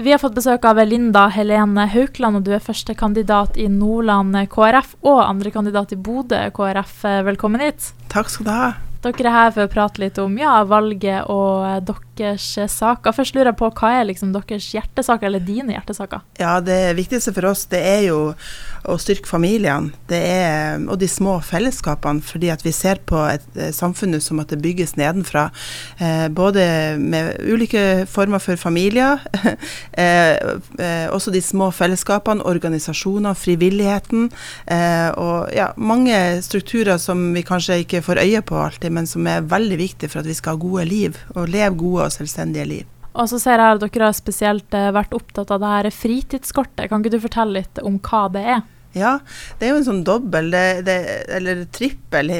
Vi har fått besøk av Linda Helene Haukland, og du er førstekandidat i Nordland KrF og andrekandidat i Bodø KrF. Velkommen hit. Takk skal du ha. Dere er her for å prate litt om ja, valget og deres saker. Først lurer jeg på, Hva er liksom deres hjertesaker, eller dine hjertesaker? Ja, Det viktigste for oss det er jo å styrke familiene er, og de små fellesskapene. fordi at vi ser på et, et samfunnet som at det bygges nedenfra. Eh, både med ulike former for familier, eh, eh, også de små fellesskapene, organisasjoner, frivilligheten. Eh, og ja, mange strukturer som vi kanskje ikke får øye på alltid men som er veldig viktig for at vi skal ha gode liv, og leve gode selvstendige liv. Og så ser jeg at dere har spesielt eh, vært opptatt av det her fritidskortet. Kan ikke du fortelle litt om hva det er? Ja, det er jo en sånn dobbel, det, det, eller trippel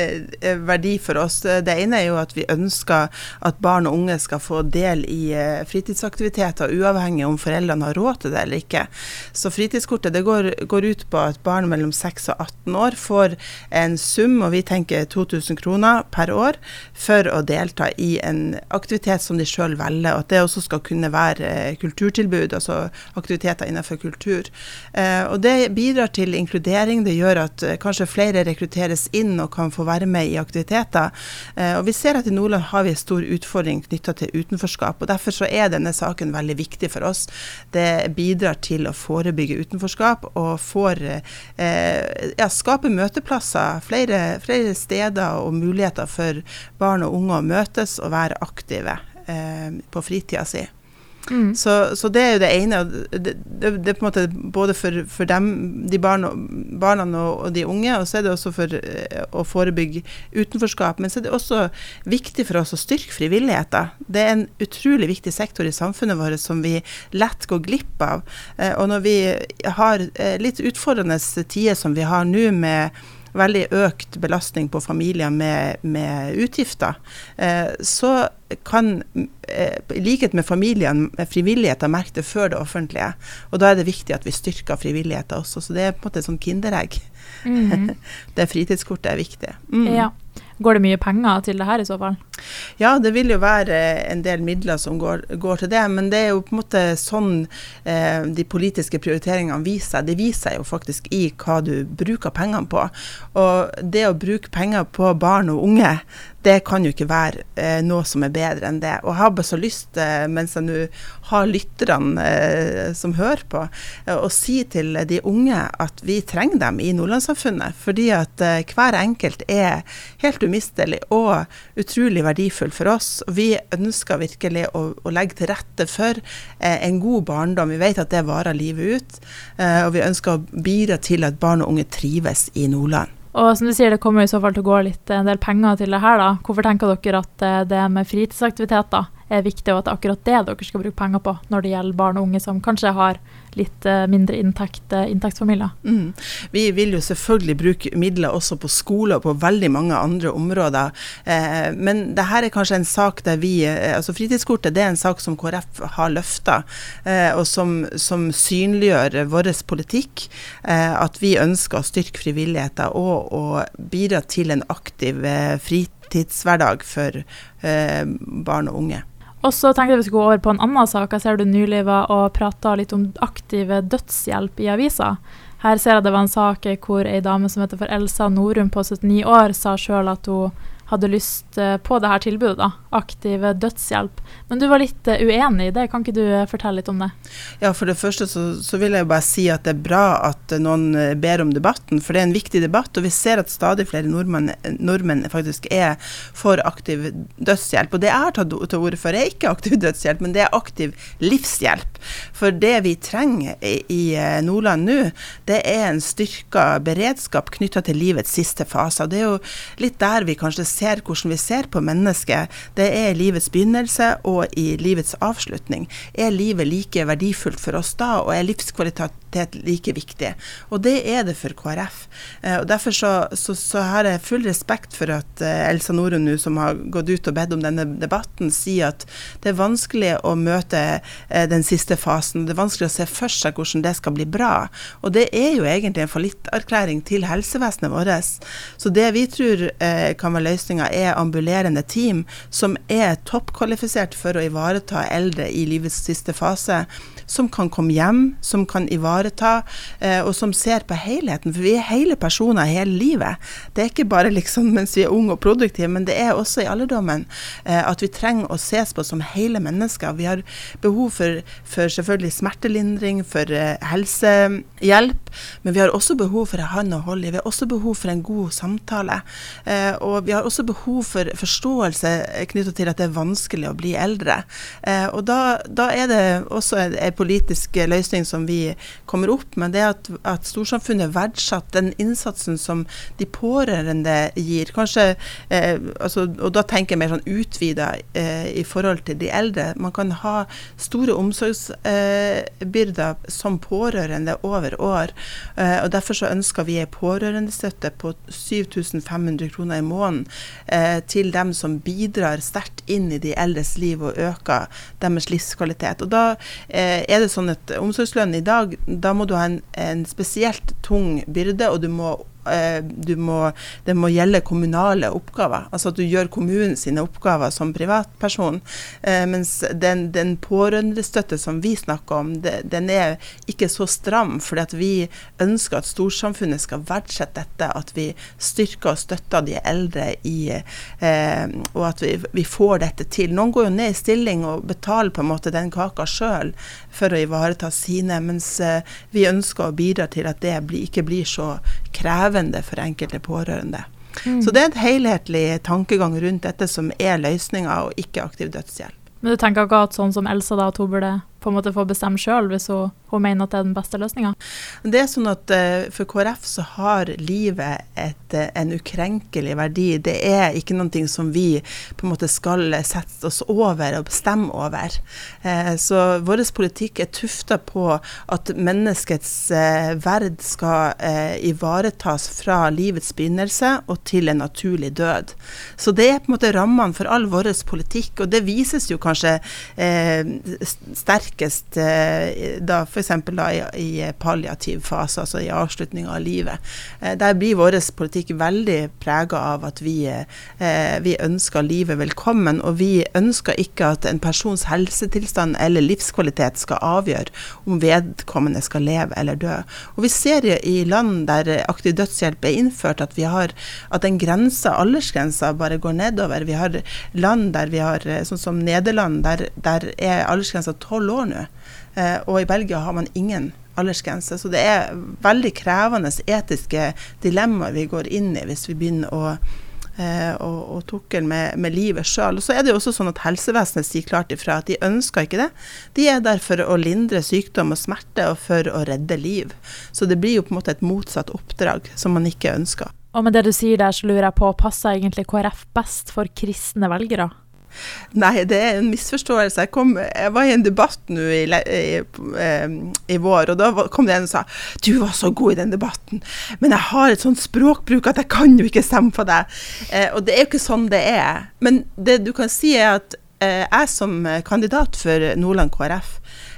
verdi for oss. Det ene er jo at vi ønsker at barn og unge skal få del i eh, fritidsaktiviteter, uavhengig om foreldrene har råd til det eller ikke. Så fritidskortet det går, går ut på at barn mellom 6 og 18 år får en sum, og vi tenker 2000 kroner per år, for å delta i en aktivitet som de sjøl velger. Og at det også skal kunne være eh, kulturtilbud, altså aktiviteter innenfor kultur. Eh, og det bidrar bidrar til inkludering. Det gjør at uh, kanskje flere rekrutteres inn og kan få være med i aktiviteter. Uh, og Vi ser at i Nordland har vi en stor utfordring knytta til utenforskap. og Derfor så er denne saken veldig viktig for oss. Det bidrar til å forebygge utenforskap og får, uh, ja, skape møteplasser. Flere, flere, steder og muligheter for barn og unge å møtes og være aktive på fritida si. Mm. Så, så, det er jo det ene. Det, det, det, er på en måte både for, for dem, de barna, barna og, og, de unge, og så er det også for eh, å forebygge utenforskap. Men så er det også viktig for oss å styrke frivilligheten. Det er en utrolig viktig sektor i samfunnet vårt som vi lett går glipp av. Eh, og når vi har eh, litt utfordrende tider som vi har nå med veldig økt belastning på familier med, med utgifter, eh, så kan, eh, i likhet med familiene, frivilligheten merke det før det offentlige. Og da er det viktig at vi styrker frivilligheten også. Så det er på en måte et sånn kinderegg. Mm. det fritidskortet er viktig. Mm. Ja. Går det mye penger til det her i så fall? Ja, det vil jo være en del midler som går, går til det. Men det er jo på en måte sånn eh, de politiske prioriteringene viser seg. De viser seg jo faktisk i hva du bruker pengene på. Og det å bruke penger på barn og unge, det kan jo ikke være eh, noe som er bedre enn det. Og jeg har bare så lyst, eh, mens jeg nå har lytterne eh, som hører på, eh, å si til de unge at vi trenger dem i Nordlandssamfunnet. Fordi at hver enkelt er helt umistelig og utrolig verdifull for oss. Vi ønsker virkelig å, å legge til rette for en god barndom. Vi vet at det varer livet ut. og vi ønsker å bidra til at barn og unge trives i Nordland. Og som du sier, det kommer i så fall til å gå litt en del penger til det her, da. Hvorfor tenker dere at eh, det med fritidsaktiviteter er viktig, og at det er akkurat det dere skal bruke penger på når det gjelder barn og unge som kanskje har litt uh, mindre inntekt, uh, inntektsfamilier. Mm. Vi vil jo selvfølgelig bruke midler også på skole og på veldig mange andre områder. Eh, men det her er kanskje en sak der vi eh, altså Fritidskortet det er en sak som KrF har løfta, eh, og som, som, synliggjør vår politikk. Eh, at vi ønsker å styrke frivilligheten og å bidra til en aktiv fritidshverdag for barn og unge. Og så tenkte jeg vi skulle gå over på en annen sak. Jeg ser du nylig var og prata litt om aktive dødshjelp i avisa. Her ser jeg det var en sak hvor ei dame som heter for Elsa Norum på 79 år, sa sjøl at hun hadde lyst eh, på det her tilbudet, da, aktiv dødshjelp. Men du var litt eh, uenig i det, kan ikke du eh, fortelle litt om det? Ja, For det første så, så, vil jeg bare si at det er bra at noen ber om debatten, for det er en viktig debatt. Og vi ser at stadig flere nordmenn, nordmenn faktisk er for aktiv dødshjelp. Og det jeg har tatt til orde for, er ikke aktiv dødshjelp, men det er aktiv livshjelp. For det vi trenger i, i Nordland nå, det er en styrka beredskap knytta til livets siste fase. Og Det er jo litt der vi kanskje ser hvordan vi ser på mennesket, det er i livets begynnelse og i livets avslutning. Er livet like verdifullt for oss da, og er livskvalitet like viktig? Og det er det for KrF. Eh, og Derfor så, så, så har jeg full respekt for at eh, Elsa Norun nå, som har gått ut og bedt om denne debatten, sier at det er vanskelig å møte eh, den siste fasen. Det er vanskelig å se for seg hvordan det skal bli bra. Og det er jo egentlig en fallitterklæring til helsevesenet vårt. Så det vi tror kan være løsningen løsninga er ambulerende team som er toppkvalifisert for å ivareta eldre i livets siste fase som kan komme hjem, som kan ivareta, eh, og som ser på helheten. For vi er hele personer hele livet. Det er ikke bare liksom mens vi er unge og produktive, men det er også i alderdommen eh, at vi trenger å ses på som hele mennesker. Vi har behov for, for selvfølgelig smertelindring, for eh, helsehjelp, men vi har også behov for en hånd å holde i. Vi har også behov for en god samtale. Og vi har også behov for forståelse knyttet til at det er vanskelig å bli eldre. Og da, da, er det også en, politisk løsning som vi kommer opp med, det er at, at storsamfunnet verdsetter den innsatsen som de pårørende gir. Kanskje, eh, altså, og da tenker jeg mer sånn utvida eh, i forhold til de eldre. Man kan ha store omsorgsbyrder eh, som pårørende over år. Eh, og Derfor så ønsker vi en pårørendestøtte på 7500 kroner i måneden eh, til dem som bidrar sterkt inn i de eldres liv og øker deres livskvalitet. Og da eh, er det sånn at omsorgslønn i dag, da må du ha en, en spesielt tung byrde, og du må må, det må gjelde kommunale oppgaver. Altså at du gjør kommunen sine oppgaver som privatperson. Eh, mens den, den pårørendestøtte som vi snakker om, den er ikke så stram. fordi at vi ønsker at storsamfunnet skal verdsette dette. At vi styrker og støtter de eldre i eh, Og at vi, vi, får dette til. Noen går jo ned i stilling og betaler på en måte den kaka sjøl for å ivareta sine, mens eh, vi ønsker å bidra til at det ikke blir så krevende for enkelte pårørende. Mm. Så det er en helhetlig tankegang rundt dette som er løsninga, og ikke aktiv dødshjelp. Men du tenker ikke at sånn som Elsa da, at hun burde på en måte få bestemme sjøl hvis hun, hun, mener at det er den beste løsninga? Det er sånn at uh, For KrF så har livet et, uh, en ukrenkelig verdi. Det er ikke noe som vi på en måte skal sette oss over og bestemme over. Uh, så vår politikk er tufta på at menneskets verd skal ivaretas fra livets begynnelse og til en naturlig død. Så det er på en måte rammene for all vår politikk, og det vises jo kanskje sterkest eh, da f.eks. i, i palliativ fase, altså i avslutninga av livet. Eh, der blir vår politikk veldig prega av at vi, eh, vi, ønsker livet velkommen, og vi ønsker ikke at en persons helsetilstand eller livskvalitet skal avgjøre om vedkommende skal leve eller dø. Og Vi ser i land der aktiv dødshjelp er innført, at vi har at den grensa, aldersgrensa bare går nedover. Vi har land der vi har, sånn som Nederland, der, der er aldersgrensa tolv år nå. Eh, og i Belgia har man ingen aldersgrense. Så det er veldig krevende etiske dilemmaer vi går inn i hvis vi begynner å eh, og, og tukle med, med, livet sjøl. Så er det jo også sånn at helsevesenet sier klart ifra at de ønsker ikke det. De er der for å lindre sykdom og smerte og for å redde liv. Så det blir jo på en måte et motsatt oppdrag som man ikke ønsker. Og med det du sier der, så lurer jeg på, passer egentlig KrF best for kristne velgere? Nei, det er en misforståelse. Jeg, kom, jeg var i en debatt nå i, i, i, vår, og da kom det en og sa du var så god i den debatten, men jeg har et sånt språkbruk at jeg kan jo ikke stemme på deg. Eh, og det er jo ikke sånn det er. Men det du kan si er at eh, jeg som kandidat for Nordland KrF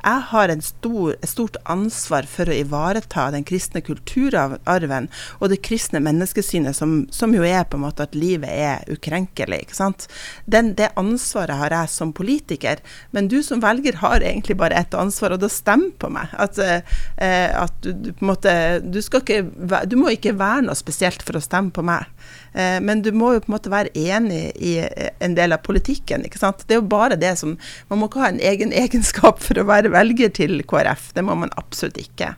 jeg har stor, et stort ansvar for å ivareta den kristne kulturarven og det kristne menneskesynet, som, som, jo er på en måte at livet er ukrenkelig. ikke sant? Den, det ansvaret har jeg som politiker, men du som velger har egentlig bare ett ansvar, og da stemmer på meg. At, eh, at du, du, på en måte du, skal ikke, du må ikke være noe spesielt for å stemme på meg. Eh, men du må jo på en måte være enig i eh, en del av politikken. ikke sant? Det er jo bare det som Man må ikke ha en egen egenskap for å være velger til KrF. Det må man absolutt ikke.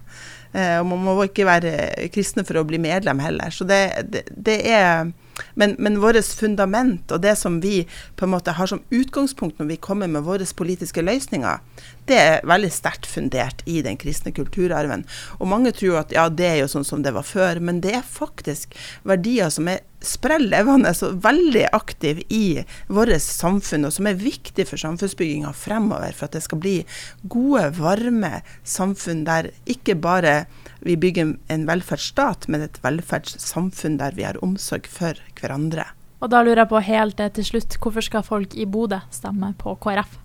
Eh, og man må ikke være kristne for å bli medlem heller. Så det, det, det er men, men vårt fundament og det som vi på en måte har som utgangspunkt når vi kommer med våre politiske løsninger, det er veldig sterkt fundert i den kristne kulturarven. Og mange tror at ja, det er jo sånn som det var før, men det er faktisk verdier som er sprell levende og veldig aktiv i vårt samfunn, og som er viktig for samfunnsbygginga fremover, for at det skal bli gode, varme samfunn der ikke bare vi bygger en velferdsstat, men et velferdssamfunn der vi har omsorg for hverandre. Og da lurer jeg på helt til slutt, hvorfor skal folk i Bodø stemme på KrF?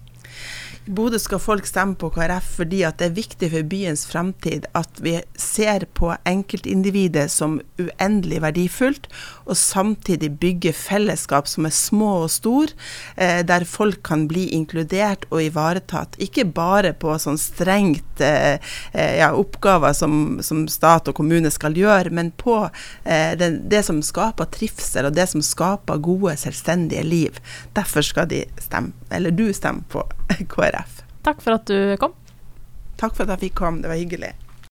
Bodø skal folk stemme på KrF fordi at det er viktig for byens fremtid at vi ser på enkeltindividet som uendelig verdifullt, og samtidig bygge fellesskap som er små og store, eh, der folk kan bli inkludert og ivaretatt. Ikke bare på sånn strengt eh, eh ja, oppgaver som, som, stat og kommune skal gjøre, men på eh, det, det som skaper trivsel, og det som skaper gode, selvstendige liv. Derfor skal de stemme, eller du stemme på KrF. Takk for at du kom. Takk for at jeg fikk komme, det var hyggelig.